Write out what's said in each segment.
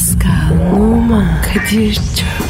Pascal, Oman, Kadir çok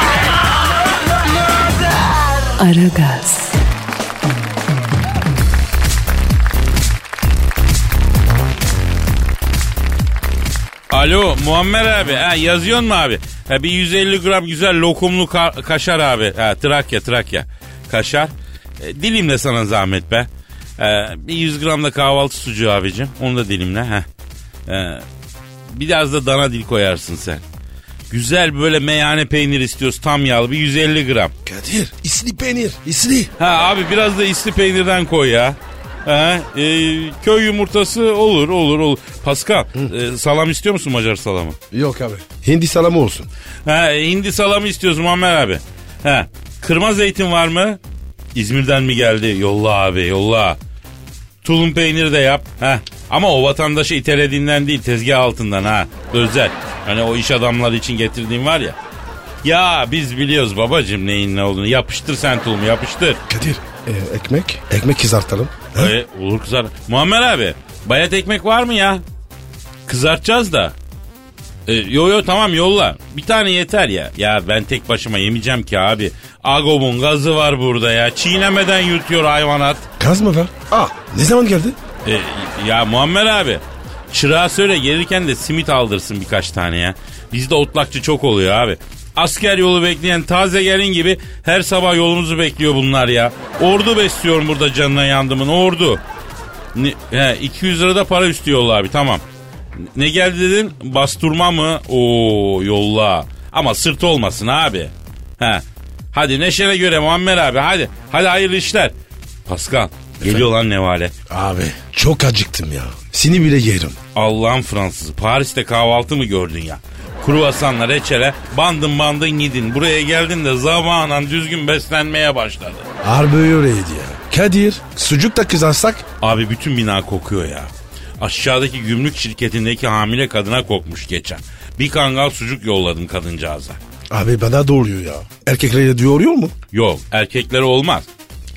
Aragaz, Alo Muammer abi ha, yazıyor mu abi? Ha, bir 150 gram güzel lokumlu ka- kaşar abi. Ha, Trakya Trakya kaşar. E, dilimle sana zahmet be. E, bir 100 gram da kahvaltı sucuğu abicim. Onu da dilimle. Ha. E, biraz da dana dil koyarsın sen. Güzel böyle meyhane peynir istiyoruz tam yağlı bir 150 gram. Kadir isli peynir isli. Ha abi biraz da isli peynirden koy ya. Ha, e, köy yumurtası olur olur olur. Pascal e, salam istiyor musun Macar salamı? Yok abi. Hindi salamı olsun. Ha, hindi salamı istiyoruz Muammer abi. Ha, kırma zeytin var mı? İzmir'den mi geldi? Yolla abi yolla. Tulum peyniri de yap. Ha. Ama o vatandaşı itelediğinden değil tezgah altından ha. Özel. Hani o iş adamları için getirdiğim var ya. Ya biz biliyoruz babacım neyin ne olduğunu. Yapıştır sen tulumu yapıştır. Kadir e, ekmek. Ekmek kızartalım. Ha? Ee, olur kızar. Muammer abi bayat ekmek var mı ya? Kızartacağız da. Ee, yo yo tamam yolla. Bir tane yeter ya. Ya ben tek başıma yemeyeceğim ki abi. Agob'un gazı var burada ya. Çiğnemeden yutuyor hayvanat. Kaz mı var? Aa ne zaman geldi? Ee, ya Muammer abi. Çırağa söyle gelirken de simit aldırsın birkaç tane ya. Bizde otlakçı çok oluyor abi. Asker yolu bekleyen taze gelin gibi her sabah yolumuzu bekliyor bunlar ya. Ordu besliyorum burada canına yandımın ordu. Ne, he, 200 lira da para istiyorlar abi tamam. Ne geldi dedin? Basturma mı? Oo yolla. Ama sırt olmasın abi. He. Hadi neşene göre Muammer abi hadi. Hadi hayırlı işler. Pascal geliyor lan nevale. Abi çok acıktım ya. Seni bile yerim. Allah'ın Fransızı. Paris'te kahvaltı mı gördün ya? Kruvasanla reçele bandın bandın gidin. Buraya geldin de zamanan düzgün beslenmeye başladı. Harbi öyleydi ya. Kadir sucuk da kızarsak Abi bütün bina kokuyor ya. Aşağıdaki gümrük şirketindeki hamile kadına kokmuş geçen. Bir kangal sucuk yolladım kadıncağıza. Abi bana doğruyor ya. Erkeklere diyoruyor mu? Yok erkeklere olmaz.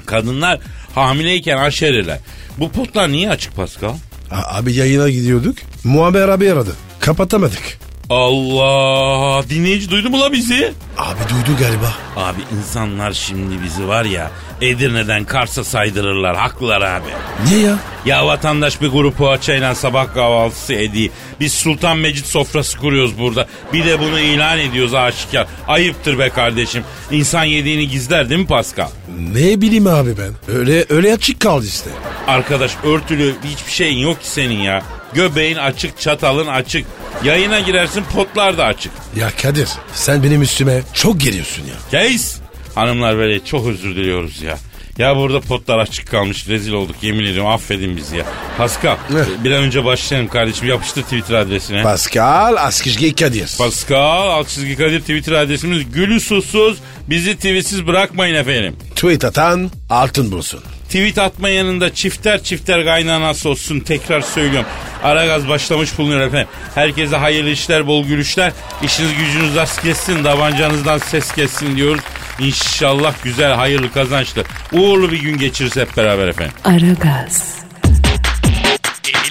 Kadınlar hamileyken aşeriler. Bu potlar niye açık Pascal? A- abi yayına gidiyorduk. Muammer abi aradı. Kapatamadık. Allah dinleyici duydu mu la bizi? Abi duydu galiba. Abi insanlar şimdi bizi var ya Edirne'den Kars'a saydırırlar. Haklılar abi. Niye ya? Ya vatandaş bir grup poğaçayla sabah kahvaltısı ediyor. Biz Sultan Mecit sofrası kuruyoruz burada. Bir de bunu ilan ediyoruz aşikar. Ayıptır be kardeşim. İnsan yediğini gizler değil mi Pascal? Ne bileyim abi ben. Öyle öyle açık kaldı işte. Arkadaş örtülü hiçbir şeyin yok ki senin ya. Göbeğin açık, çatalın açık. Yayına girersin potlar da açık. Ya Kadir sen benim üstüme çok geliyorsun ya. Keys. Hanımlar böyle çok özür diliyoruz ya. Ya burada potlar açık kalmış rezil olduk yemin ediyorum affedin bizi ya. Pascal bir an önce başlayalım kardeşim yapıştır Twitter adresine. Pascal Askışgi Kadir. Pascal alt çizgi Kadir Twitter adresimiz gülü susuz bizi tweetsiz bırakmayın efendim. Tweet atan altın bulsun. Tweet atma yanında çifter çifter kaynanası olsun tekrar söylüyorum. Ara gaz başlamış bulunuyor efendim. Herkese hayırlı işler bol gülüşler. İşiniz gücünüz rast kessin davancanızdan ses kessin diyoruz. İnşallah güzel hayırlı kazançlı uğurlu bir gün geçiririz hep beraber efendim. Aragaz,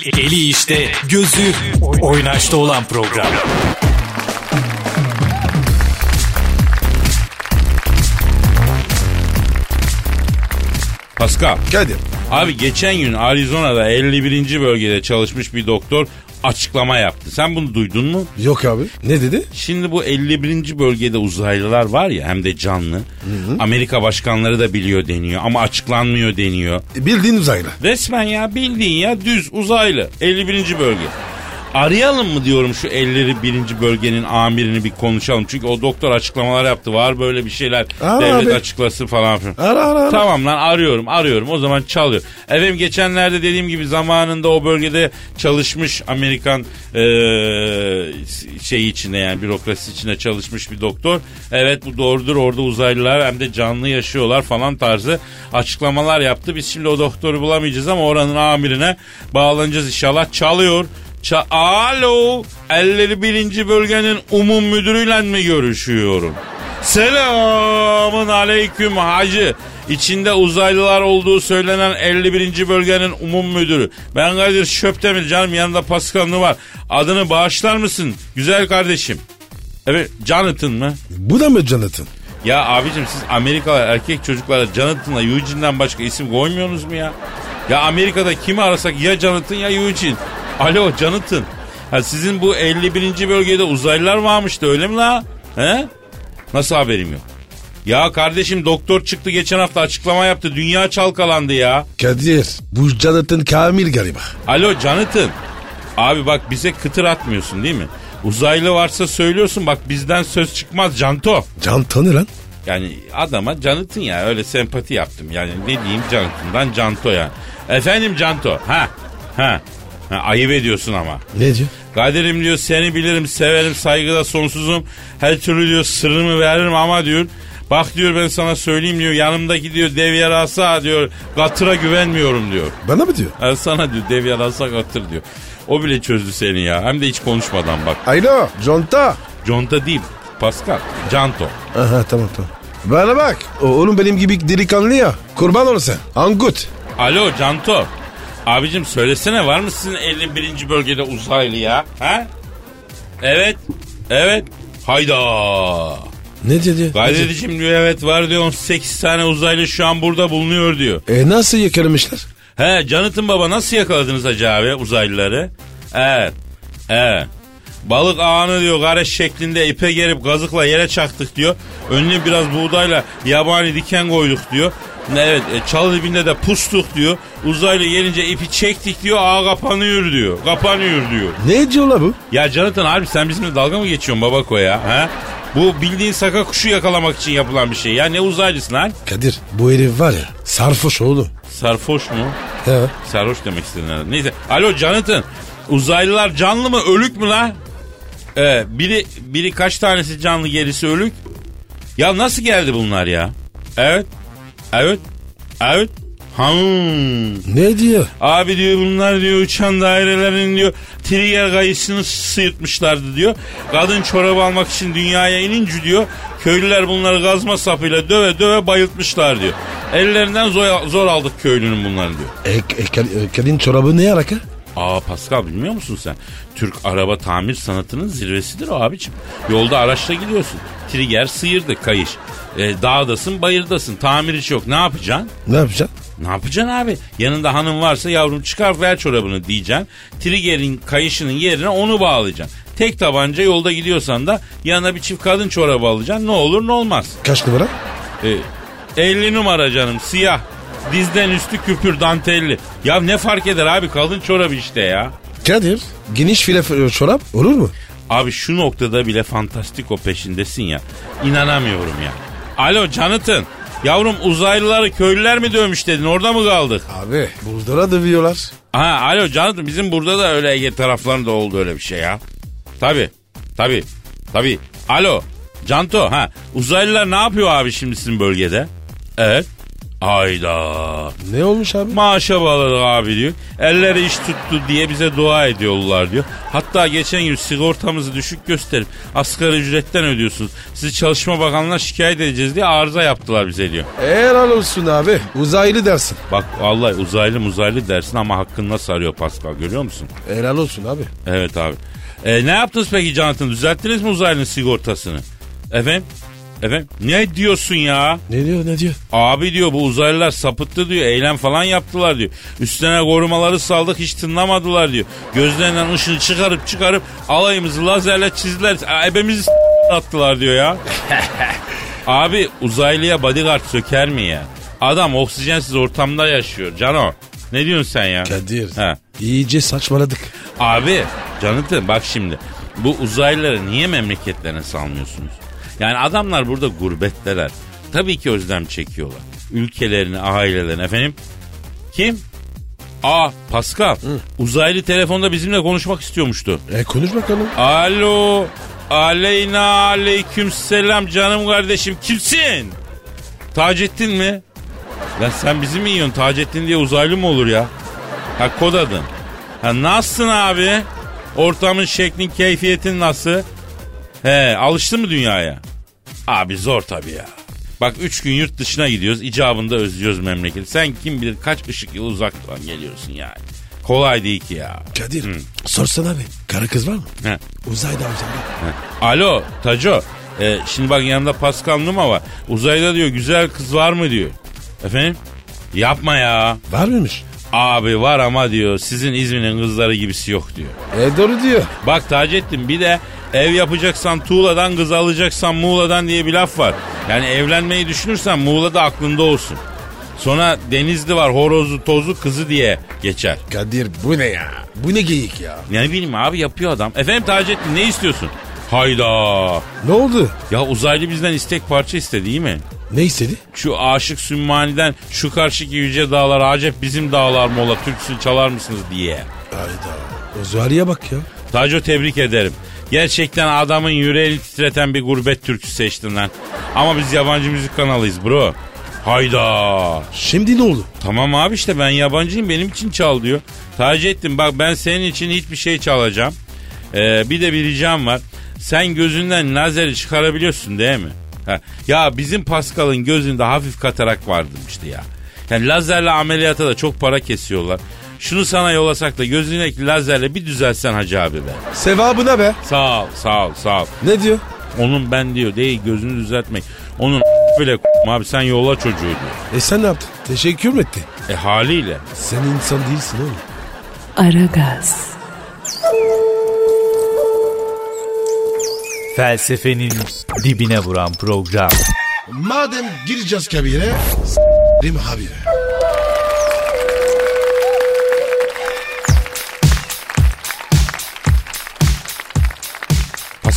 Eli, eli işte, gözü oynaşta olan program. Pascal. Kadir. Abi geçen gün Arizona'da 51. bölgede çalışmış bir doktor açıklama yaptı. Sen bunu duydun mu? Yok abi. Ne dedi? Şimdi bu 51. bölgede uzaylılar var ya hem de canlı. Amerika başkanları da biliyor deniyor ama açıklanmıyor deniyor. E, Bildiğin uzaylı. Resmen ya bildiğin ya düz uzaylı 51. bölge. Arayalım mı diyorum şu elleri birinci bölgenin amirini bir konuşalım. Çünkü o doktor açıklamalar yaptı. Var böyle bir şeyler. Ara devlet abi. açıklasın falan filan. Ara ara ara. Tamam lan arıyorum arıyorum o zaman çalıyor. Efendim geçenlerde dediğim gibi zamanında o bölgede çalışmış Amerikan eee şey içinde yani bürokrasi içinde çalışmış bir doktor. Evet bu doğrudur orada uzaylılar hem de canlı yaşıyorlar falan tarzı açıklamalar yaptı. Biz şimdi o doktoru bulamayacağız ama oranın amirine bağlanacağız inşallah. Çalıyor. Ça Alo. Elleri birinci bölgenin umum müdürüyle mi görüşüyorum? Selamın aleyküm hacı. İçinde uzaylılar olduğu söylenen 51. bölgenin umum müdürü. Ben Kadir Şöptemir canım yanında Pascal var. Adını bağışlar mısın güzel kardeşim? Evet Jonathan mı? Bu da mı Jonathan? Ya abicim siz Amerikalı erkek çocuklara Jonathan'la Eugene'den başka isim koymuyorsunuz mu ya? Ya Amerika'da kimi arasak ya Jonathan ya Eugene. Alo Jonathan. Ha sizin bu 51. bölgede uzaylılar varmıştı öyle mi la? He? Nasıl haberim yok? Ya kardeşim doktor çıktı geçen hafta açıklama yaptı. Dünya çalkalandı ya. Kadir bu Jonathan Kamil galiba. Alo Jonathan. Abi bak bize kıtır atmıyorsun değil mi? Uzaylı varsa söylüyorsun bak bizden söz çıkmaz Canto. Can tanı lan. Yani adama Jonathan ya öyle sempati yaptım. Yani ne diyeyim Jonathan'dan Canto ya. Efendim Canto. Ha. Ha. Ha ayıp ediyorsun ama. Ne diyor? Kadir'im diyor seni bilirim severim saygıda sonsuzum. Her türlü diyor sırrımı veririm ama diyor. Bak diyor ben sana söyleyeyim diyor yanımdaki diyor dev yarasa diyor katıra güvenmiyorum diyor. Bana mı diyor? Ha, sana diyor dev yarasa katır diyor. O bile çözdü seni ya hem de hiç konuşmadan bak. Alo Conta. Conta değil Pascal Canto. Aha tamam tamam. Bana bak. O, oğlum benim gibi delikanlı ya. Kurban ol sen. Angut. Alo Canto. Abicim söylesene var mı sizin 51. bölgede uzaylı ya? Ha? Evet. Evet. Hayda. Ne dedi? Gazetecim diyor evet var diyor 18 tane uzaylı şu an burada bulunuyor diyor. E nasıl yakalamışlar? He Jonathan Baba nasıl yakaladınız acaba uzaylıları? Evet. Evet. Balık ağını diyor gareş şeklinde ipe gerip gazıkla yere çaktık diyor. Önüne biraz buğdayla yabani diken koyduk diyor. Evet e, çalı dibinde de pustuk diyor. Uzaylı gelince ipi çektik diyor ağ kapanıyor diyor. Kapanıyor diyor. Ne diyorlar bu? Ya Jonathan abi sen bizimle dalga mı geçiyorsun babako ya? Ha? Bu bildiğin saka kuşu yakalamak için yapılan bir şey ya. Ne uzaylısın lan? Kadir bu herif var ya sarhoş oğlum. Sarfoş mu? He. Sarhoş demek istedin herhalde. Neyse. Alo Jonathan. Uzaylılar canlı mı ölük mü lan? Ee, biri, biri kaç tanesi canlı gerisi ölük? Ya nasıl geldi bunlar ya? Evet. Evet. Evet. Hmm. Ne diyor? Abi diyor bunlar diyor uçan dairelerin diyor trigger kayısını sıyırtmışlardı diyor. Kadın çorabı almak için dünyaya inince diyor köylüler bunları gazma sapıyla döve döve bayıltmışlar diyor. Ellerinden zor, zor aldık köylünün bunların diyor. E, e, Kad- e, kadın çorabı ne alaka? Aa Pascal bilmiyor musun sen? Türk araba tamir sanatının zirvesidir o abicim. Yolda araçla gidiyorsun. Trigger sıyırdı kayış. E, dağdasın bayırdasın tamir hiç yok ne yapacaksın? Ne yapacaksın? Ne yapacaksın abi? Yanında hanım varsa yavrum çıkar ver çorabını diyeceksin. Trigger'in kayışının yerine onu bağlayacaksın. Tek tabanca yolda gidiyorsan da yanına bir çift kadın çorabı alacaksın. Ne olur ne olmaz. Kaç numara? E, 50 numara canım siyah. Dizden üstü küpür dantelli. Ya ne fark eder abi kadın çorabı işte ya. Kadir geniş file f- çorap olur mu? Abi şu noktada bile fantastiko peşindesin ya. İnanamıyorum ya. Alo Jonathan. Yavrum uzaylıları köylüler mi dövmüş dedin orada mı kaldık? Abi buzdara dövüyorlar. Ha alo Jonathan bizim burada da öyle Ege taraflarında oldu öyle bir şey ya. Tabi tabi tabi. Alo Canto ha uzaylılar ne yapıyor abi şimdi sizin bölgede? Evet. Hayda. Ne olmuş abi? Maaşa bağladık abi diyor. Elleri iş tuttu diye bize dua ediyorlar diyor. Hatta geçen gün sigortamızı düşük gösterip asgari ücretten ödüyorsunuz. Sizi Çalışma Bakanlığı'na şikayet edeceğiz diye arıza yaptılar bize diyor. Helal olsun abi. Uzaylı dersin. Bak vallahi uzaylı muzaylı dersin ama hakkını nasıl arıyor Pascal görüyor musun? Helal olsun abi. Evet abi. E, ne yaptınız peki Jonathan? Düzelttiniz mi uzaylının sigortasını? Efendim? Efendim? Ne diyorsun ya? Ne diyor ne diyor? Abi diyor bu uzaylılar sapıttı diyor. Eylem falan yaptılar diyor. Üstüne korumaları saldık hiç tınlamadılar diyor. Gözlerinden ışını çıkarıp çıkarıp alayımızı lazerle çizdiler. Ebemizi attılar diyor ya. Abi uzaylıya bodyguard söker mi ya? Adam oksijensiz ortamda yaşıyor Cano. Ne diyorsun sen ya? Kadir. Ha. İyice saçmaladık. Abi Canıtı bak şimdi bu uzaylıları niye memleketlerine salmıyorsunuz? Yani adamlar burada gurbetteler. Tabii ki özlem çekiyorlar. Ülkelerini, ailelerini efendim. Kim? Aa Pascal. Uzaylı telefonda bizimle konuşmak istiyormuştu. E konuş bakalım. Alo. Aleyna aleyküm selam canım kardeşim. Kimsin? Taceddin mi? Lan sen bizi mi yiyorsun? Taceddin diye uzaylı mı olur ya? Ha kod adın. Ha nasılsın abi? Ortamın şeklin keyfiyetin nasıl? He alıştın mı dünyaya? Abi zor tabii ya. Bak üç gün yurt dışına gidiyoruz. icabında özlüyoruz memleketi. Sen kim bilir kaç ışık yıl uzaktan geliyorsun yani. Kolay değil ki ya. Kadir sorsana abi. Karı kız var mı? He. Uzayda uzayda. Alo Taco. Ee, şimdi bak yanında Pascal Numa var. Uzayda diyor güzel kız var mı diyor. Efendim? Yapma ya. Var mıymış? Abi var ama diyor sizin İzmir'in kızları gibisi yok diyor. E doğru diyor. Bak Taceddin bir de ev yapacaksan tuğladan kız alacaksan Muğla'dan diye bir laf var. Yani evlenmeyi düşünürsen Muğla'da aklında olsun. Sonra Denizli var horozu tozu kızı diye geçer. Kadir bu ne ya? Bu ne geyik ya? Ne bileyim abi yapıyor adam. Efendim Taceddin ne istiyorsun? Hayda. Ne oldu? Ya uzaylı bizden istek parça istedi değil mi? Ne istedi? Şu aşık Sümmani'den şu karşıki yüce dağlar acep bizim dağlar mola türküsünü çalar mısınız diye. Hayda. Uzaylıya bak ya. Taco tebrik ederim. Gerçekten adamın yüreğini titreten bir gurbet türküsü seçtin lan. Ama biz yabancı müzik kanalıyız bro. Hayda. Şimdi ne oldu? Tamam abi işte ben yabancıyım benim için çal diyor. Taceddin bak ben senin için hiçbir şey çalacağım. Ee, bir de bir ricam var. Sen gözünden lazeri çıkarabiliyorsun değil mi? Ha. Ya bizim Pascal'ın gözünde hafif katarak varmıştı ya. Yani lazerle ameliyata da çok para kesiyorlar. Şunu sana yollasak da gözündeki lazerle bir düzelsen hacı abi be. Sevabına be. Sağ ol sağ ol sağ ol. Ne diyor? Onun ben diyor değil gözünü düzeltmek. Onun bile abi sen yolla çocuğu diyor. E sen ne yaptın? Teşekkür mü etti? E haliyle. Sen insan değilsin oğlum. Aragaz, Felsefenin dibine vuran program. Madem gireceğiz kabire, s**rim habire.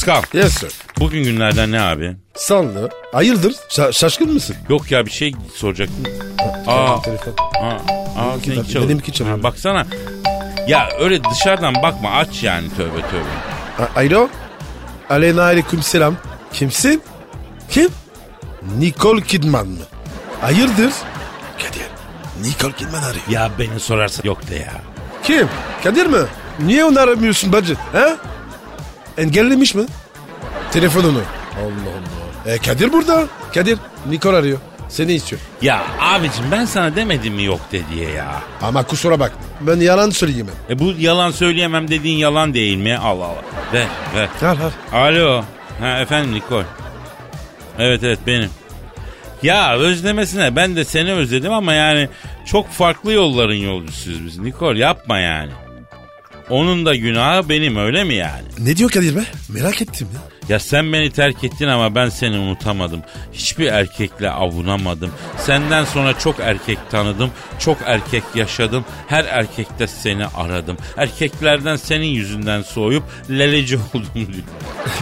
Pascal Yes sir. bugün günlerden ne abi? Sanlı. Hayırdır? Şa- şaşkın mısın? Yok ya bir şey soracaktım. Aa, Telefon. aa, aa Benimki seninki tabii, çalıyor. benimki çalıyor. Ha, Baksana. Ya öyle dışarıdan bakma aç yani tövbe tövbe. A- Alo? Aleyna aleyküm selam. Kimsin? Kim? Nicole Kidman mı? Hayırdır? Kadir. Nicole Kidman arıyor. Ya beni sorarsa yok de ya. Kim? Kadir mi? Niye onu aramıyorsun bacı? He? Engellemiş mi? Telefonunu. Allah Allah. E Kadir burada. Kadir. Nicole arıyor. Seni istiyor. Ya abicim ben sana demedim mi yok de diye ya. Ama kusura bak. Ben yalan söyleyemem. E bu yalan söyleyemem dediğin yalan değil mi? Allah Allah. Ver ver. Al al. Alo. Ha efendim Nikol. Evet evet benim. Ya özlemesine ben de seni özledim ama yani çok farklı yolların yolcusuyuz biz. Nikol yapma yani. Onun da günahı benim öyle mi yani? Ne diyor Kadir be? Merak ettim ya. Ya sen beni terk ettin ama ben seni unutamadım. Hiçbir erkekle avunamadım. Senden sonra çok erkek tanıdım. Çok erkek yaşadım. Her erkekte seni aradım. Erkeklerden senin yüzünden soğuyup leleci oldum diyor.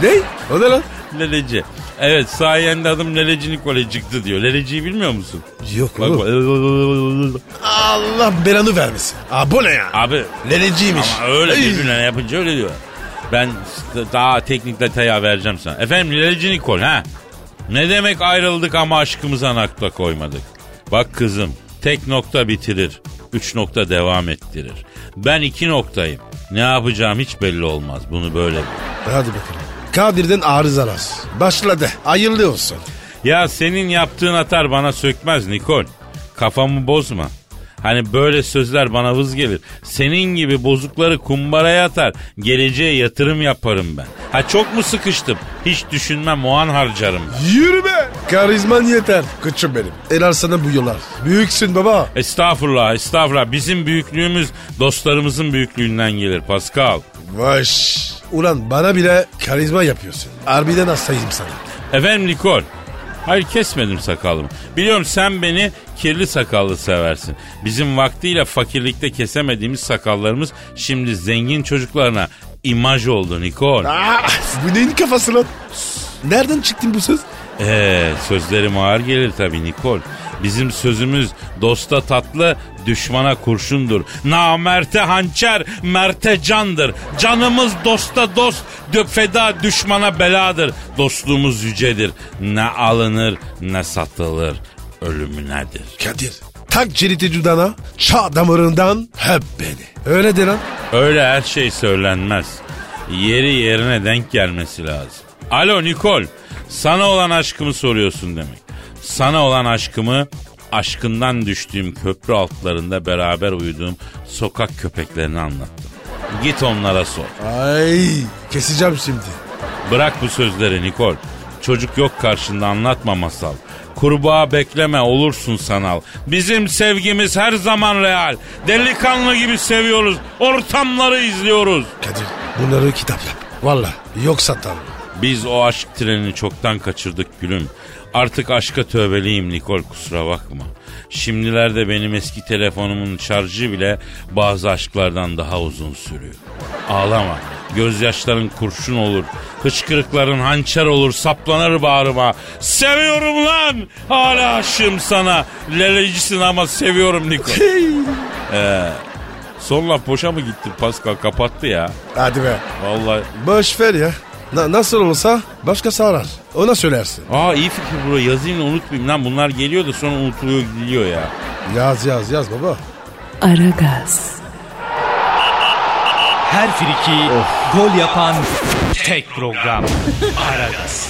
ne? O ne lan? Leleci. Evet sayende adım Leleci Nikole çıktı diyor. Leleciyi bilmiyor musun? Yok Bak, oğlum. Allah belanı vermesin. Aa bu ne ya? Abi Leleciymiş. ama öyle birbirine yapınca öyle diyor. Ben daha teknik detaya vereceğim sana. Efendim Leleci Nikol ha? Ne demek ayrıldık ama aşkımıza nokta koymadık. Bak kızım tek nokta bitirir. Üç nokta devam ettirir. Ben iki noktayım. Ne yapacağım hiç belli olmaz. Bunu böyle bil. Hadi bakalım. Kadir'den arızalar. Başladı. Hayırlı olsun. Ya senin yaptığın atar bana sökmez Nikol. Kafamı bozma. Hani böyle sözler bana vız gelir. Senin gibi bozukları kumbaraya atar. Geleceğe yatırım yaparım ben. Ha çok mu sıkıştım? Hiç düşünmem o an harcarım. Yürü be. Karizman yeter. Kıçım benim. Helal sana bu yollar. Büyüksün baba. Estağfurullah estağfurullah. Bizim büyüklüğümüz dostlarımızın büyüklüğünden gelir Pascal. Vaş. Ulan bana bile karizma yapıyorsun. Harbiden hastayım sana. Efendim Nikol. Hayır kesmedim sakalımı. Biliyorum sen beni kirli sakallı seversin. Bizim vaktiyle fakirlikte kesemediğimiz sakallarımız şimdi zengin çocuklarına imaj oldu Nikol. Aa, bu neyin kafası lan? Nereden çıktın bu söz? Ee, sözlerim ağır gelir tabii Nikol. Bizim sözümüz dosta tatlı, düşmana kurşundur. Namerte hançer, merte candır. Canımız dosta dost, feda düşmana beladır. Dostluğumuz yücedir. Ne alınır ne satılır. Ölümünedir. Kadir. Tak ciriti cudana, çağ damarından hep beni. Öyle de lan. Öyle her şey söylenmez. Yeri yerine denk gelmesi lazım. Alo Nikol, sana olan aşkımı soruyorsun demek. Sana olan aşkımı aşkından düştüğüm köprü altlarında beraber uyuduğum sokak köpeklerine anlattım. Git onlara sor. Ay keseceğim şimdi. Bırak bu sözleri Nikol. Çocuk yok karşında anlatma masal. Kurbağa bekleme olursun sanal. Bizim sevgimiz her zaman real. Delikanlı gibi seviyoruz. Ortamları izliyoruz. Kadir bunları kitap yap. Valla yoksa tamam. Biz o aşk trenini çoktan kaçırdık gülüm. Artık aşka tövbeliyim Nikol kusura bakma. Şimdilerde benim eski telefonumun şarjı bile bazı aşklardan daha uzun sürüyor. Ağlama. Gözyaşların kurşun olur. Hıçkırıkların hançer olur. Saplanır bağrıma. Seviyorum lan. Hala aşığım sana. Lelecisin ama seviyorum Nikol. ee, son laf boşa mı gitti Pascal? Kapattı ya. Hadi be. Vallahi Boş ver ya. Na- nasıl olsa başkası arar. Ona söylersin. Aa iyi fikir bro yazayım da unutmayayım lan bunlar geliyor da sonra unutuluyor gidiliyor ya. Yaz yaz yaz baba. Aragaz, Her friki gol yapan tek program. Aragaz.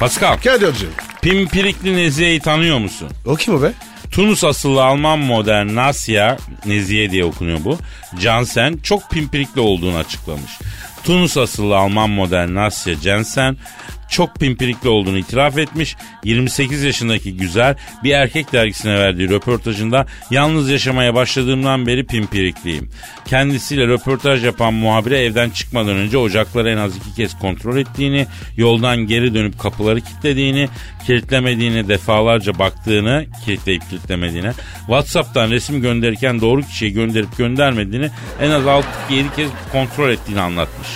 Pascal Kadir'cim. Pimpirikli Nezihe'yi tanıyor musun? O kim o be? Tunus asıllı Alman modern Nasya Nezihe diye okunuyor bu. Jansen çok pimpirikli olduğunu açıklamış. Tunus asıllı Alman modern Nasya Jensen çok pimpirikli olduğunu itiraf etmiş. 28 yaşındaki güzel bir erkek dergisine verdiği röportajında yalnız yaşamaya başladığımdan beri pimpirikliyim. Kendisiyle röportaj yapan muhabire evden çıkmadan önce ocakları en az iki kez kontrol ettiğini, yoldan geri dönüp kapıları kilitlediğini, kilitlemediğini defalarca baktığını, kilitleyip kilitlemediğine, Whatsapp'tan resim gönderirken doğru kişiye gönderip göndermediğini en az 6-7 kez kontrol ettiğini anlatmış.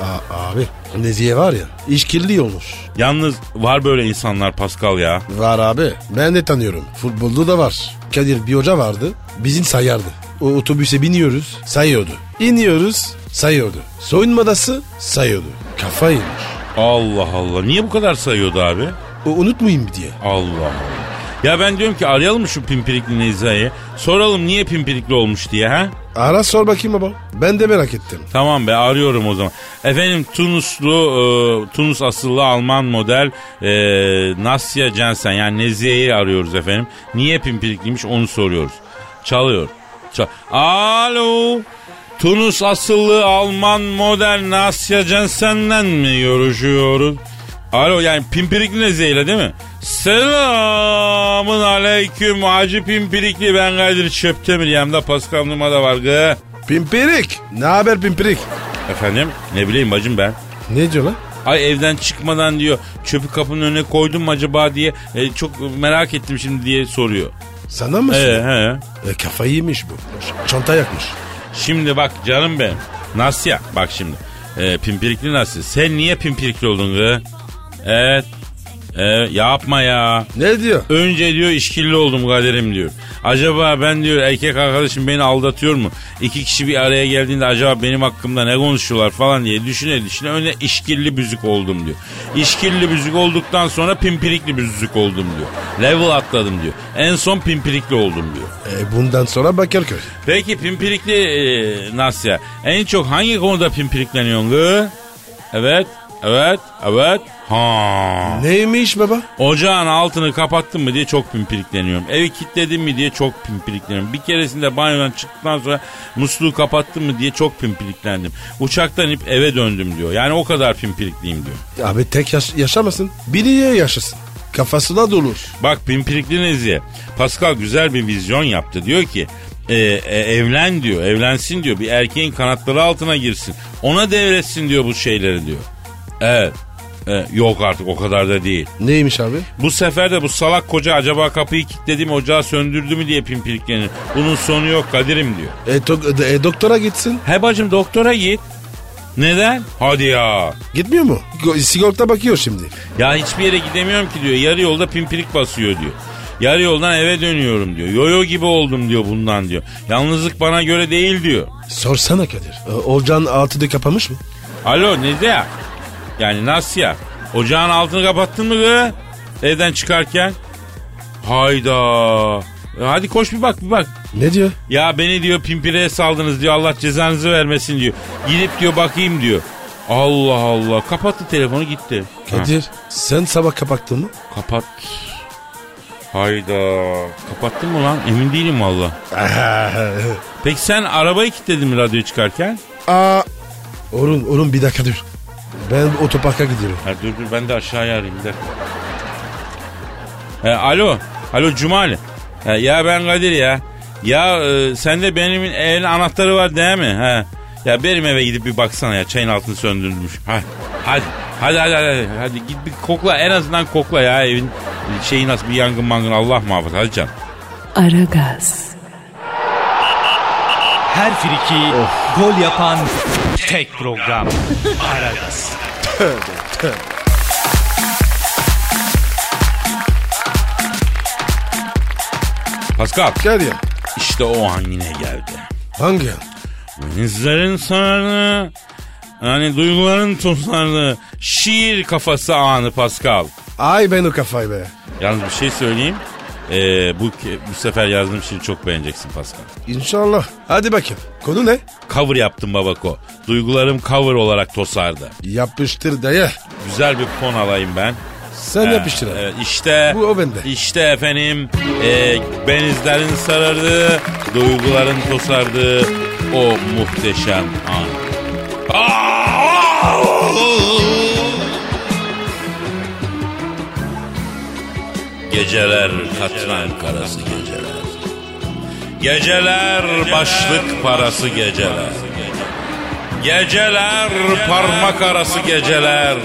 Aa, abi Nezihe var ya işkilli olmuş. Yalnız var böyle insanlar Pascal ya. Var abi ben de tanıyorum. Futbolda da var. Kadir bir hoca vardı bizim sayardı. O otobüse biniyoruz sayıyordu. İniyoruz sayıyordu. Soyunma odası sayıyordu. Kafayı yemiş. Allah Allah. Niye bu kadar sayıyordu abi? O unutmayayım diye. Allah Allah. Ya ben diyorum ki arayalım mı şu pimpirikli Neziha'yı? Soralım niye pimpirikli olmuş diye ha? Ara sor bakayım baba. Ben de merak ettim. Tamam be arıyorum o zaman. Efendim Tunuslu, e, Tunus asıllı Alman model e, Nasya Jensen yani Nezihe'yi arıyoruz efendim. Niye pimpirikliymiş onu soruyoruz. Çalıyor. Çal Alo. Tunus asıllı Alman model Nasya Jensen'den mi görüşüyoruz? Alo yani pimpirikli Nezihe'yle değil mi? Selamın aleyküm Hacı Pimpirikli ben Kadir Çöptemir yanımda Pascal Numa da var gı. Pimpirik. Ne haber pimpirik? Efendim ne bileyim bacım ben. Ne diyor lan? Ay evden çıkmadan diyor çöpü kapının önüne koydum mu acaba diye e, çok merak ettim şimdi diye soruyor. Sana mı? Soruyor? he. E, kafayı yemiş bu. Çanta yakmış. Şimdi bak canım benim. Nasya bak şimdi. E, pimpirikli Nasya. Sen niye pimpirikli oldun gı? Evet. E, yapma ya. Ne diyor? Önce diyor işkilli oldum kaderim diyor. Acaba ben diyor erkek arkadaşım beni aldatıyor mu? İki kişi bir araya geldiğinde acaba benim hakkımda ne konuşuyorlar falan diye düşüne düşüne önce işkilli büzük oldum diyor. İşkilli büzük olduktan sonra pimpirikli büzük oldum diyor. Level atladım diyor. En son pimpirikli oldum diyor. E, bundan sonra Bakırköy. Peki pimpirikli e, Nasya en çok hangi konuda pimpirikleniyorsun gı? Evet, evet, evet. Ha. Neymiş baba? Ocağın altını kapattın mı diye çok pimpirikleniyorum. Evi kilitledin mi diye çok pimpirikleniyorum. Bir keresinde banyodan çıktıktan sonra musluğu kapattın mı diye çok pimpiriklendim. Uçaktan inip eve döndüm diyor. Yani o kadar pimpirikliyim diyor. Abi tek yaş- yaşamasın. Biriye yaşasın. Kafası da dolur. Bak pimpirikli Nezihe. Pascal güzel bir vizyon yaptı. Diyor ki e, e, evlen diyor. Evlensin diyor. Bir erkeğin kanatları altına girsin. Ona devretsin diyor bu şeyleri diyor. Evet. E, yok artık o kadar da değil. Neymiş abi? Bu sefer de bu salak koca acaba kapıyı kilitledi mi ocağı söndürdü mü diye pimpiriklenir. Bunun sonu yok Kadir'im diyor. E, to- e, doktora gitsin. He bacım doktora git. Neden? Hadi ya. Gitmiyor mu? Go- Sigorta bakıyor şimdi. Ya hiçbir yere gidemiyorum ki diyor. Yarı yolda pimpirik basıyor diyor. Yarı yoldan eve dönüyorum diyor. Yoyo gibi oldum diyor bundan diyor. Yalnızlık bana göre değil diyor. Sorsana Kadir. E, Olcan altı da kapamış mı? Alo ne ya? Yani nasıl ya? Ocağın altını kapattın mı be? Evden çıkarken? Hayda. E Hadi koş bir bak bir bak. Ne diyor? Ya beni diyor pimpireye saldınız diyor Allah cezanızı vermesin diyor. Gidip diyor bakayım diyor. Allah Allah kapattı telefonu gitti. Ha, Kadir sen sabah kapattın mı? kapat. Hayda. Kapattın mı lan? Emin değilim valla. Peki sen arabayı kilitledin mi radyo çıkarken? Aa. Orun, Orun bir dakika dur. Ben otoparka gidiyorum. Ha, dur dur ben de aşağıya arayayım bir dakika. E, alo. Alo Cumali. E, ya ben Kadir ya. Ya e, sende benim evin anahtarı var değil mi? He. Ya benim eve gidip bir baksana ya çayın altını söndürmüş. Ha, hadi. Hadi hadi hadi. Hadi git bir kokla en azından kokla ya evin şeyi nasıl bir yangın mangın Allah muhafaza hadi canım. Aragaz, Her friki gol yapan tek program. Aragaz. Pascal Gel ya. işte o an yine geldi. Hangi an? Denizlerin sarardı. Yani duyguların tosardı. Şiir kafası anı Pascal. Ay ben o kafayı be. Yalnız bir şey söyleyeyim. Ee, bu bu sefer yazdığım şiiri çok beğeneceksin Pascal. İnşallah. Hadi bakayım. Konu ne? Cover yaptım babako. Duygularım cover olarak tosardı. Yapıştır dayı. Güzel bir fon alayım ben. Sen Ee, yapıştır abi. evet, işte Bu o bende. işte efendim e, benizlerin sarardı, duyguların tosardı o muhteşem an. Geceler katran karası geceler. Geceler başlık parası geceler. Geceler parmak arası geceler.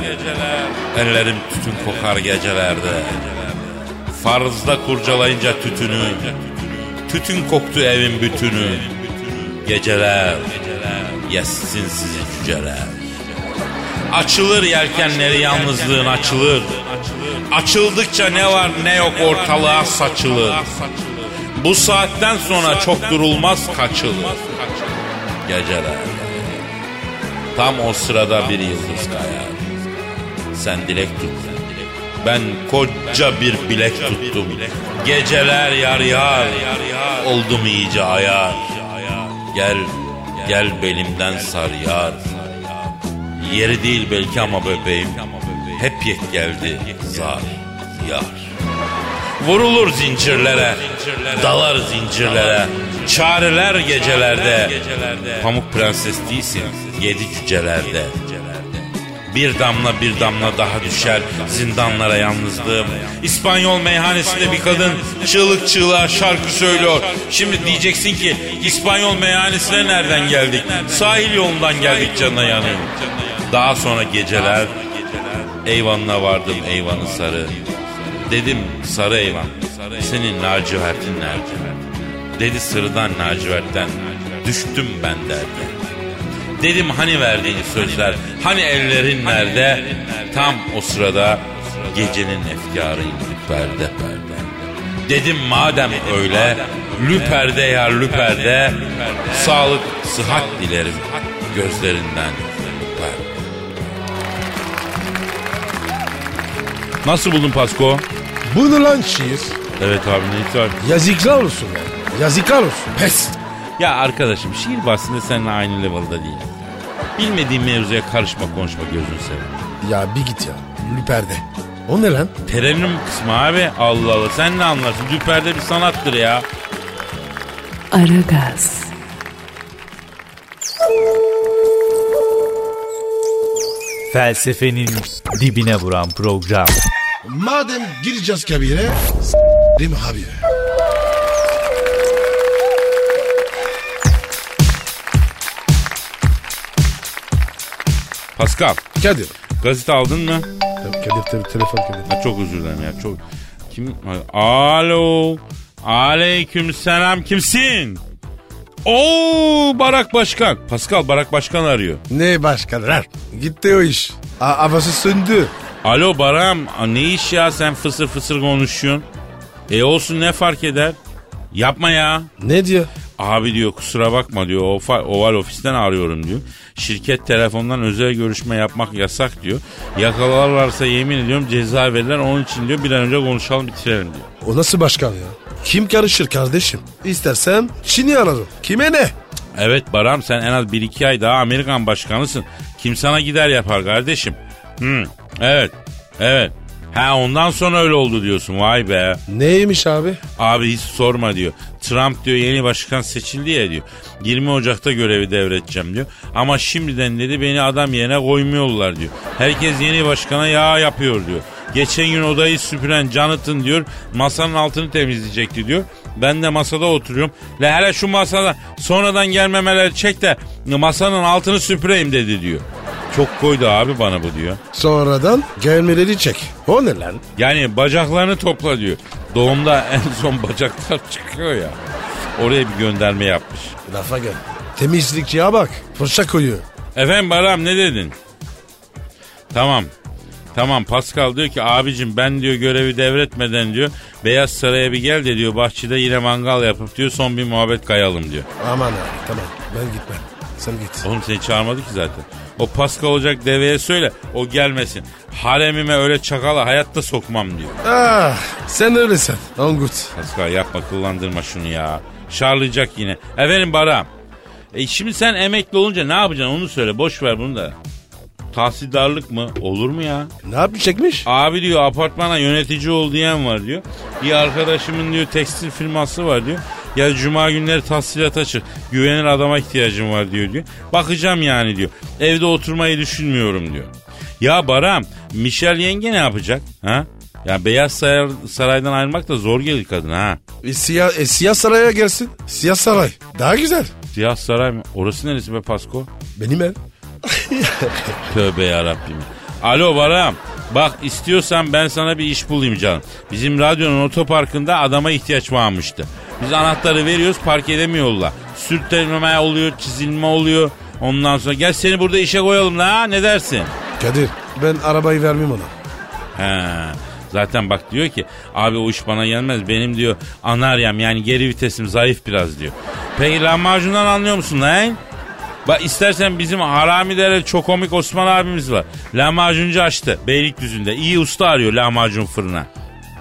Ellerim tütün kokar gecelerde. Farzda kurcalayınca tütünü. Tütün koktu evin bütünü. Geceler yessin sizi cüceler. Açılır yelkenleri yalnızlığın açılır. Açıldıkça ne var ne yok ortalığa saçılır. Bu saatten sonra çok durulmaz kaçılır. Geceler. Tam o sırada bir yıldız kayar. Sen dilek tut. Ben koca bir bilek tuttum. Geceler yar yar. Oldum iyice ayar. Gel, gel belimden sar yar. Yeri değil belki ama bebeğim. Hep yek geldi zar yar. Vurulur zincirlere, dalar zincirlere. Çareler gecelerde. Pamuk prenses değilsin, yedi cücelerde. Bir damla bir damla daha düşer zindanlara yalnızlığım. İspanyol meyhanesinde bir kadın çığlık çığlığa şarkı söylüyor. Şimdi diyeceksin ki İspanyol meyhanesine nereden geldik? Sahil yolundan geldik canına yanıyorum. Daha sonra geceler eyvanına vardım eyvanı sarı. Dedim sarı eyvan senin lacivertin nerede? Dedi sırdan lacivertten düştüm ben derken. Dedim hani verdiğin sözler, hani ellerin nerede? Tam o sırada gecenin efkarı perde perde. Dedim madem öyle, lüperde ya lüperde, sağlık, sıhhat dilerim gözlerinden Nasıl buldun Pasko? Bunu lan şiir. Evet abi ne var? Yazıklar olsun ya. Yazıklar olsun. Pes. Ya arkadaşım şiir bahsinde seninle aynı level'da değil. Bilmediğin mevzuya karışma konuşma gözünü seveyim. Ya bir git ya. Lüperde. O ne lan? Terennüm kısmı abi. Allah Allah sen ne anlarsın? Düperde bir sanattır ya. Aragaz, Felsefenin dibine vuran program. Madem gireceğiz kabire. S**rim habire. Pascal. Kadir. Gazete aldın mı? Kadir te- telefon Kadir. Ha, çok özür dilerim ya. Çok kim? Alo. Aleyküm selam. Kimsin? Oo Barak Başkan. Pascal Barak Başkan arıyor. Ne başkanlar? Gitti o iş. A- havası söndü. Alo Baram ne iş ya sen fısır fısır konuşuyorsun. E olsun ne fark eder? Yapma ya. Ne diyor? Abi diyor kusura bakma diyor Oval, ofisten arıyorum diyor. Şirket telefondan özel görüşme yapmak yasak diyor. Yakalarlarsa yemin ediyorum ceza verirler onun için diyor bir an önce konuşalım bitirelim diyor. O nasıl başkan ya? Kim karışır kardeşim? İstersem Çin'i ararım. Kime ne? Evet Baram sen en az 1-2 ay daha Amerikan başkanısın. Kim sana gider yapar kardeşim. Hı, evet evet. Ha ondan sonra öyle oldu diyorsun vay be. Neymiş abi? Abi hiç sorma diyor. Trump diyor yeni başkan seçildi ya diyor. 20 Ocak'ta görevi devredeceğim diyor. Ama şimdiden dedi beni adam yerine koymuyorlar diyor. Herkes yeni başkana yağ yapıyor diyor. Geçen gün odayı süpüren Jonathan diyor masanın altını temizleyecekti diyor. Ben de masada oturuyorum. La hele şu masada sonradan gelmemeleri çek de masanın altını süpüreyim dedi diyor. Çok koydu abi bana bu diyor. Sonradan gelmeleri çek. O ne lan? Yani bacaklarını topla diyor. Doğumda en son bacaklar çıkıyor ya. Oraya bir gönderme yapmış. Lafa gel. Temizlikçiye bak. Fırça koyuyor. Efendim Baram ne dedin? Tamam. Tamam Pascal diyor ki abicim ben diyor görevi devretmeden diyor Beyaz Saray'a bir gel de diyor bahçede yine mangal yapıp diyor son bir muhabbet kayalım diyor. Aman abi tamam ben gitmem. Sen git. Oğlum seni çağırmadı ki zaten. O Pascal olacak deveye söyle o gelmesin. Haremime öyle çakala hayatta sokmam diyor. Ah sen öylesin. Angut. Pascal yapma kullandırma şunu ya. Şarlayacak yine. Efendim Baram. E şimdi sen emekli olunca ne yapacaksın onu söyle. Boş ver bunu da. Tahsildarlık mı? Olur mu ya? Ne yapacakmış? Abi diyor apartmana yönetici ol diyen var diyor. Bir arkadaşımın diyor tekstil firması var diyor. Ya cuma günleri tahsilata çık. Güvenilir adama ihtiyacım var diyor diyor. Bakacağım yani diyor. Evde oturmayı düşünmüyorum diyor. Ya Baram, Michel yenge ne yapacak? Ha? Ya Beyaz Saray, Saray'dan ayrılmak da zor gelir kadın ha. E, siyah, e, siyah saraya gelsin. Siyah saray. Daha güzel. Siyah Saray mı? Orası neresi be Pasko? Benim ev. Tövbe yarabbim. Alo Baram. Bak istiyorsan ben sana bir iş bulayım canım. Bizim radyonun otoparkında adama ihtiyaç varmıştı. Biz anahtarı veriyoruz park edemiyorlar. Sürtlenme oluyor, çizilme oluyor. Ondan sonra gel seni burada işe koyalım la ne dersin? Kadir ben arabayı vermem ona. He. Zaten bak diyor ki abi o iş bana gelmez. Benim diyor anaryam yani geri vitesim zayıf biraz diyor. Peki lahmacundan anlıyor musun lan? Bak istersen bizim Haramidere çok komik Osman abimiz var. Lahmacuncu açtı Beylikdüzü'nde. İyi usta arıyor lahmacun fırına.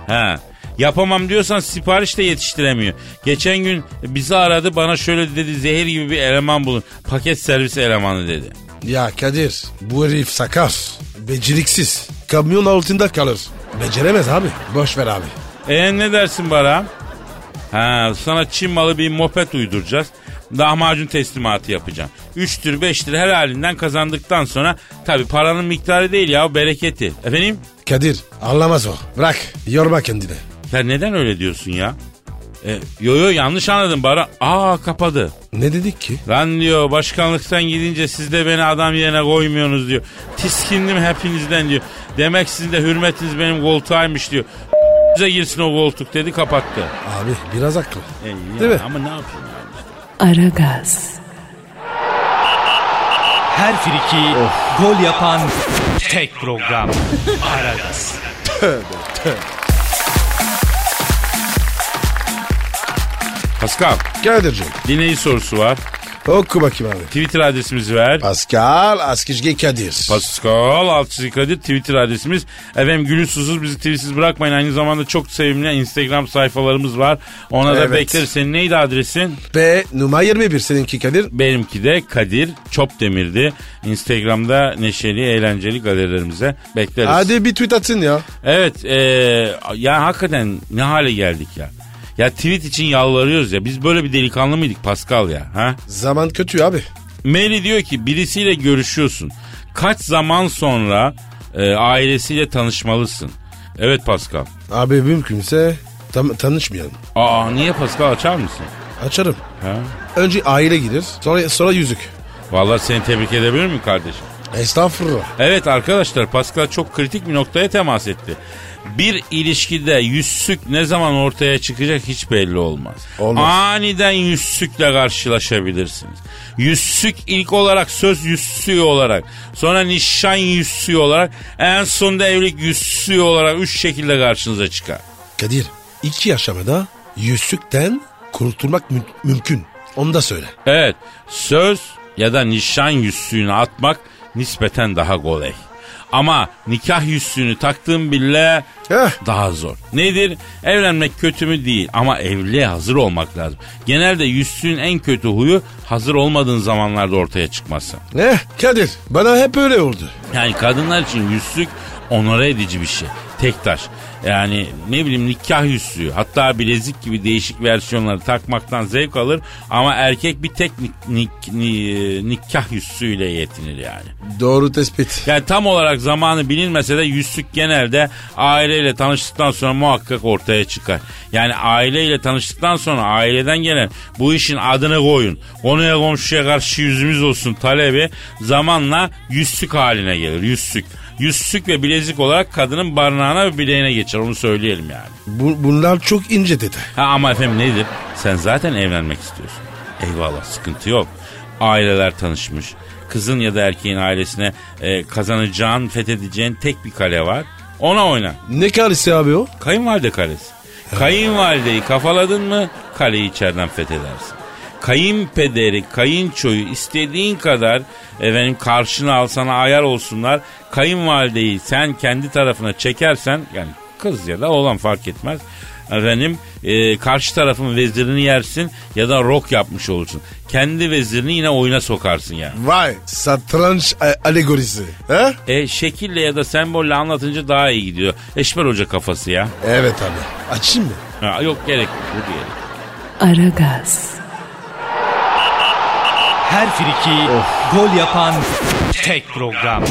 He. Yapamam diyorsan sipariş de yetiştiremiyor. Geçen gün bizi aradı bana şöyle dedi zehir gibi bir eleman bulun. Paket servis elemanı dedi. Ya Kadir bu herif sakar. Beceriksiz. Kamyon altında kalır. Beceremez abi. Boş ver abi. E ne dersin Baran? Ha, sana Çin malı bir moped uyduracağız. Lahmacun teslimatı yapacağım. 3 tür 5 tür her halinden kazandıktan sonra tabi paranın miktarı değil ya bereketi. Efendim? Kadir anlamaz o. Bırak yorma kendini. Sen neden öyle diyorsun ya? E, yo yo yanlış anladım Baran. Aa kapadı. Ne dedik ki? Lan diyor başkanlıktan gidince siz de beni adam yerine koymuyorsunuz diyor. Tiskindim hepinizden diyor. Demek sizin de hürmetiniz benim koltuğaymış diyor. Bize girsin o koltuk dedi kapattı. Abi biraz haklı. E, ya, Değil mi? Ama ne yapayım? Aragaz, Her friki gol yapan tek program. Aragaz. Pascal Kadir'cim dinleyici sorusu var. Oku bakayım abi. Twitter adresimizi ver. Pascal Askizge Kadir. Pascal Altçizgi Kadir Twitter adresimiz. Efendim gülü susuz bizi tweetsiz bırakmayın. Aynı zamanda çok sevimli Instagram sayfalarımız var. Ona da Evet. bekleriz. Senin neydi adresin? Ve numara 21 seninki Kadir. Benimki de Kadir Çopdemir'di. Instagram'da neşeli, eğlenceli galerilerimize bekleriz. Hadi bir tweet atın ya. Evet, e, ya hakikaten ne hale geldik ya. Ya tweet için yalvarıyoruz ya. Biz böyle bir delikanlı mıydık Pascal ya? Ha? Zaman kötü abi. Mary diyor ki birisiyle görüşüyorsun. Kaç zaman sonra e, ailesiyle tanışmalısın? Evet Pascal. Abi mümkünse tam, tanışmayalım. Aa niye Pascal açar mısın? Açarım. Ha? Önce aile gider sonra, sonra yüzük. Vallahi seni tebrik edebilir miyim kardeşim? Estağfurullah. Evet arkadaşlar Pascal çok kritik bir noktaya temas etti. Bir ilişkide yüzsük ne zaman ortaya çıkacak hiç belli olmaz. Olmaz. Aniden yüzsükle karşılaşabilirsiniz. Yüzsük ilk olarak söz yüzsüğü olarak, sonra nişan yüzsüğü olarak, en sonunda evlilik yüzsüğü olarak üç şekilde karşınıza çıkar. Kadir iki aşamada yüzsükten kurtulmak mü- mümkün. Onu da söyle. Evet, söz ya da nişan yüzsüğünü atmak nispeten daha kolay. Ama nikah yüzsüğünü taktığım bile Heh. daha zor. Nedir? Evlenmek kötü mü değil ama evliliğe hazır olmak lazım. Genelde yüzsüğün en kötü huyu hazır olmadığın zamanlarda ortaya çıkması. Ne? Kadir bana hep öyle oldu. Yani kadınlar için yüzsük onore edici bir şey. Tek taş. Yani ne bileyim nikah yüzüğü hatta bilezik gibi değişik versiyonları takmaktan zevk alır ama erkek bir tek nik, nik- ni- nikah yüzüğüyle yetinir yani. Doğru tespit. Yani tam olarak zamanı bilinmese de yüzük genelde aileyle tanıştıktan sonra muhakkak ortaya çıkar. Yani aileyle tanıştıktan sonra aileden gelen bu işin adını koyun. Konuya komşuya karşı yüzümüz olsun talebi zamanla yüzsük haline gelir. Yüzsük. Yüzsük ve bilezik olarak kadının barınağına ve bileğine geçer onu söyleyelim yani. Bu, bunlar çok ince detay. Ha ama efendim nedir? Sen zaten evlenmek istiyorsun. Eyvallah sıkıntı yok. Aileler tanışmış. Kızın ya da erkeğin ailesine e, kazanacağın, fethedeceğin tek bir kale var. Ona oyna. Ne karısı abi o? Kayınvalide kalesi. Kayınvalideyi kafaladın mı kaleyi içeriden fethedersin. Kayınpederi, kayınçoyu istediğin kadar efendim karşına al sana ayar olsunlar. Kayınvalideyi sen kendi tarafına çekersen yani kız ya da oğlan fark etmez. Efendim e, karşı tarafın vezirini yersin ya da rok yapmış olursun. Kendi vezirini yine oyuna sokarsın yani. Vay satranç a- alegorisi. He? E şekille ya da sembolle anlatınca daha iyi gidiyor. Eşber Hoca kafası ya. Evet abi. Açayım mı? Ha, yok gerek yok. Bu diyelim. Aragaz, Her friki gol yapan tek program.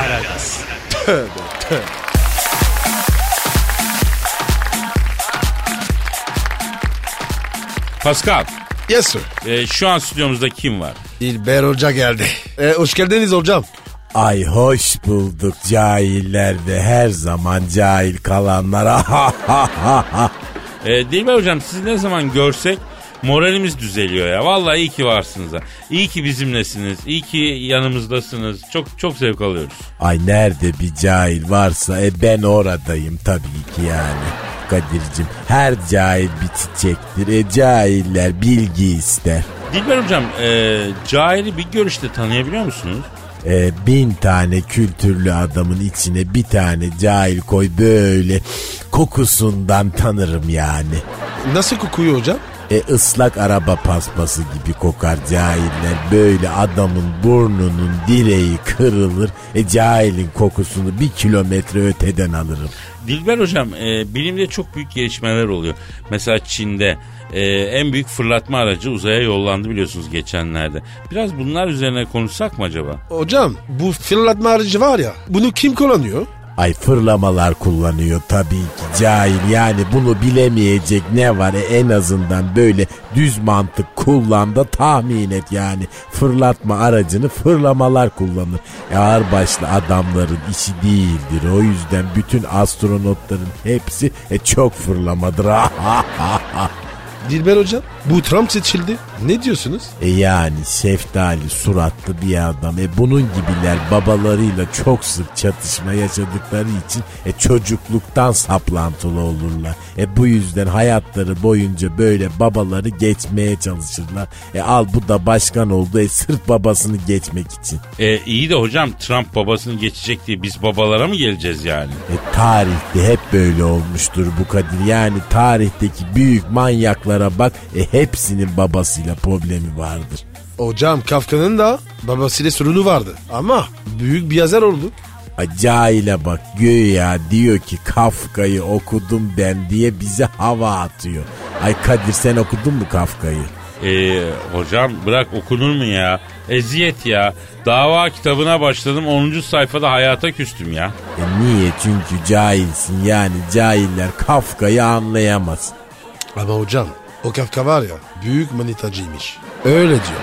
Aragaz. Pascal, Yes sir. e, şu an stüdyomuzda kim var? İlber Hoca geldi. E, hoş geldiniz hocam. Ay hoş bulduk cahiller de her zaman cahil kalanlara. E, Dilber Hocam sizi ne zaman görsek moralimiz düzeliyor ya. Vallahi iyi ki varsınız ha. İyi ki bizimlesiniz. İyi ki yanımızdasınız. Çok çok zevk alıyoruz. Ay nerede bir cahil varsa e ben oradayım tabii ki yani. Kadir'cim her cahil bir çiçektir. E cahiller bilgi ister. Dilber Hocam e, cahili bir görüşte tanıyabiliyor musunuz? E, bin tane kültürlü adamın içine bir tane cahil koy böyle kokusundan tanırım yani. Nasıl kokuyor hocam? E ıslak araba paspası gibi kokar cahiller. Böyle adamın burnunun direği kırılır. E cahilin kokusunu bir kilometre öteden alırım. Dilber Hocam e, bilimde çok büyük gelişmeler oluyor. Mesela Çin'de e, en büyük fırlatma aracı uzaya yollandı biliyorsunuz geçenlerde. Biraz bunlar üzerine konuşsak mı acaba? Hocam bu fırlatma aracı var ya bunu kim kullanıyor? Ay fırlamalar kullanıyor tabii ki cahil yani bunu bilemeyecek ne var E, en azından böyle düz mantık kullan da tahmin et yani fırlatma aracını fırlamalar kullanır. E, ağırbaşlı adamların işi değildir o yüzden bütün astronotların hepsi e, çok fırlamadır. Dilber hocam bu Trump seçildi. Ne diyorsunuz? E yani şeftali suratlı bir adam. E bunun gibiler babalarıyla çok sık çatışma yaşadıkları için e çocukluktan saplantılı olurlar. E bu yüzden hayatları boyunca böyle babaları geçmeye çalışırlar. E al bu da başkan oldu e sırf babasını geçmek için. E, iyi de hocam Trump babasını geçecek diye biz babalara mı geleceğiz yani? E tarihte hep böyle olmuştur bu Kadir. Yani tarihteki büyük manyaklara bak e hepsinin babasıyla problemi vardır. Hocam Kafka'nın da babasıyla sorunu vardı. Ama büyük bir yazar oldu. Ay, Cahile bak güya diyor ki Kafka'yı okudum ben diye bize hava atıyor. Ay Kadir sen okudun mu Kafka'yı? E, hocam bırak okunur mu ya? Eziyet ya. Dava kitabına başladım 10. sayfada hayata küstüm ya. E niye? Çünkü cahilsin yani cahiller Kafka'yı anlayamaz. Ama hocam o Kafka var ya büyük manitacıymış. Öyle diyor.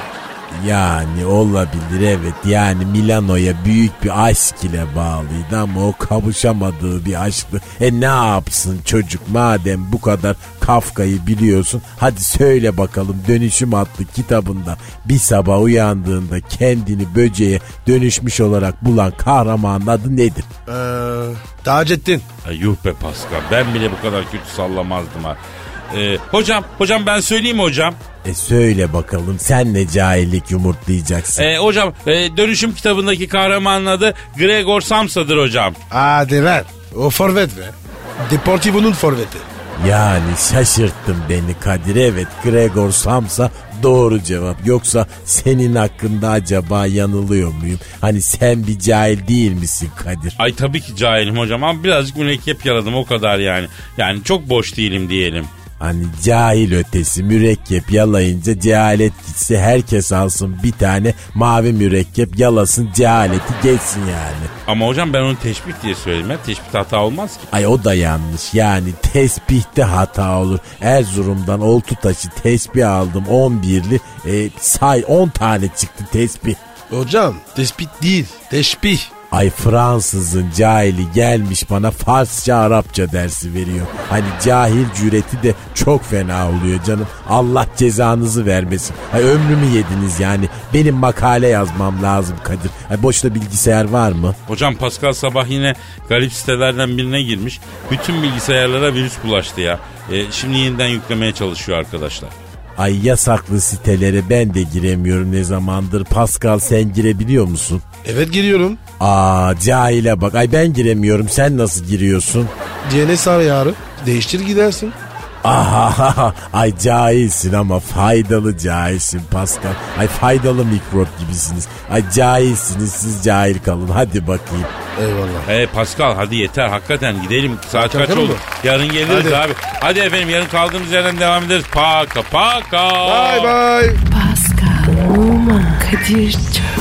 Yani olabilir evet yani Milano'ya büyük bir aşk ile bağlıydı ama o kavuşamadığı bir aşktı. E ne yapsın çocuk madem bu kadar Kafka'yı biliyorsun hadi söyle bakalım Dönüşüm adlı kitabında bir sabah uyandığında kendini böceğe dönüşmüş olarak bulan kahramanın adı nedir? Ee, Taceddin. Ay yuh be Pascal ben bile bu kadar kötü sallamazdım ha. Ee, hocam hocam ben söyleyeyim mi hocam? E söyle bakalım sen ne cahillik yumurtlayacaksın? Ee, hocam e, dönüşüm kitabındaki kahramanın adı Gregor Samsa'dır hocam. Hadi ver. O forvet ver. Deportivo'nun forveti. Yani şaşırttın beni Kadir. Evet Gregor Samsa doğru cevap. Yoksa senin hakkında acaba yanılıyor muyum? Hani sen bir cahil değil misin Kadir? Ay tabii ki cahilim hocam ama birazcık mürekkep yaladım o kadar yani. Yani çok boş değilim diyelim. Hani cahil ötesi mürekkep yalayınca cehalet gitse herkes alsın bir tane mavi mürekkep yalasın cehaleti geçsin yani. Ama hocam ben onu teşbih diye söyledim. ya. Teşbih hata olmaz ki. Ay o da yanlış yani tesbihte hata olur. Erzurum'dan oltu taşı tesbih aldım 11'li e, say 10 tane çıktı tesbih. Hocam tespit değil. Teşbih. Ay Fransızın cahili gelmiş bana Farsça Arapça dersi veriyor. Hani cahil cüreti de çok fena oluyor canım. Allah cezanızı vermesin. Ay ömrümü yediniz yani. Benim makale yazmam lazım Kadir. Ay boşta bilgisayar var mı? Hocam Pascal sabah yine garip sitelerden birine girmiş. Bütün bilgisayarlara virüs bulaştı ya. E, şimdi yeniden yüklemeye çalışıyor arkadaşlar. Ay yasaklı sitelere ben de giremiyorum ne zamandır. Pascal sen girebiliyor musun? Evet giriyorum. Aa cahile bak. Ay ben giremiyorum. Sen nasıl giriyorsun? DNS ayarı. Değiştir gidersin. Aha, ay cahilsin ama faydalı cahilsin Pascal. Ay faydalı mikrop gibisiniz. Ay cahilsiniz siz cahil kalın hadi bakayım. Eyvallah. Hey Pascal hadi yeter hakikaten gidelim. Saat kaç oldu? Yarın geliriz Hadi. abi. Hadi efendim yarın kaldığımız yerden devam ederiz. Paka paka. Bye bye. Pascal, Oman, Kadir çok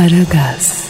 Aragaz.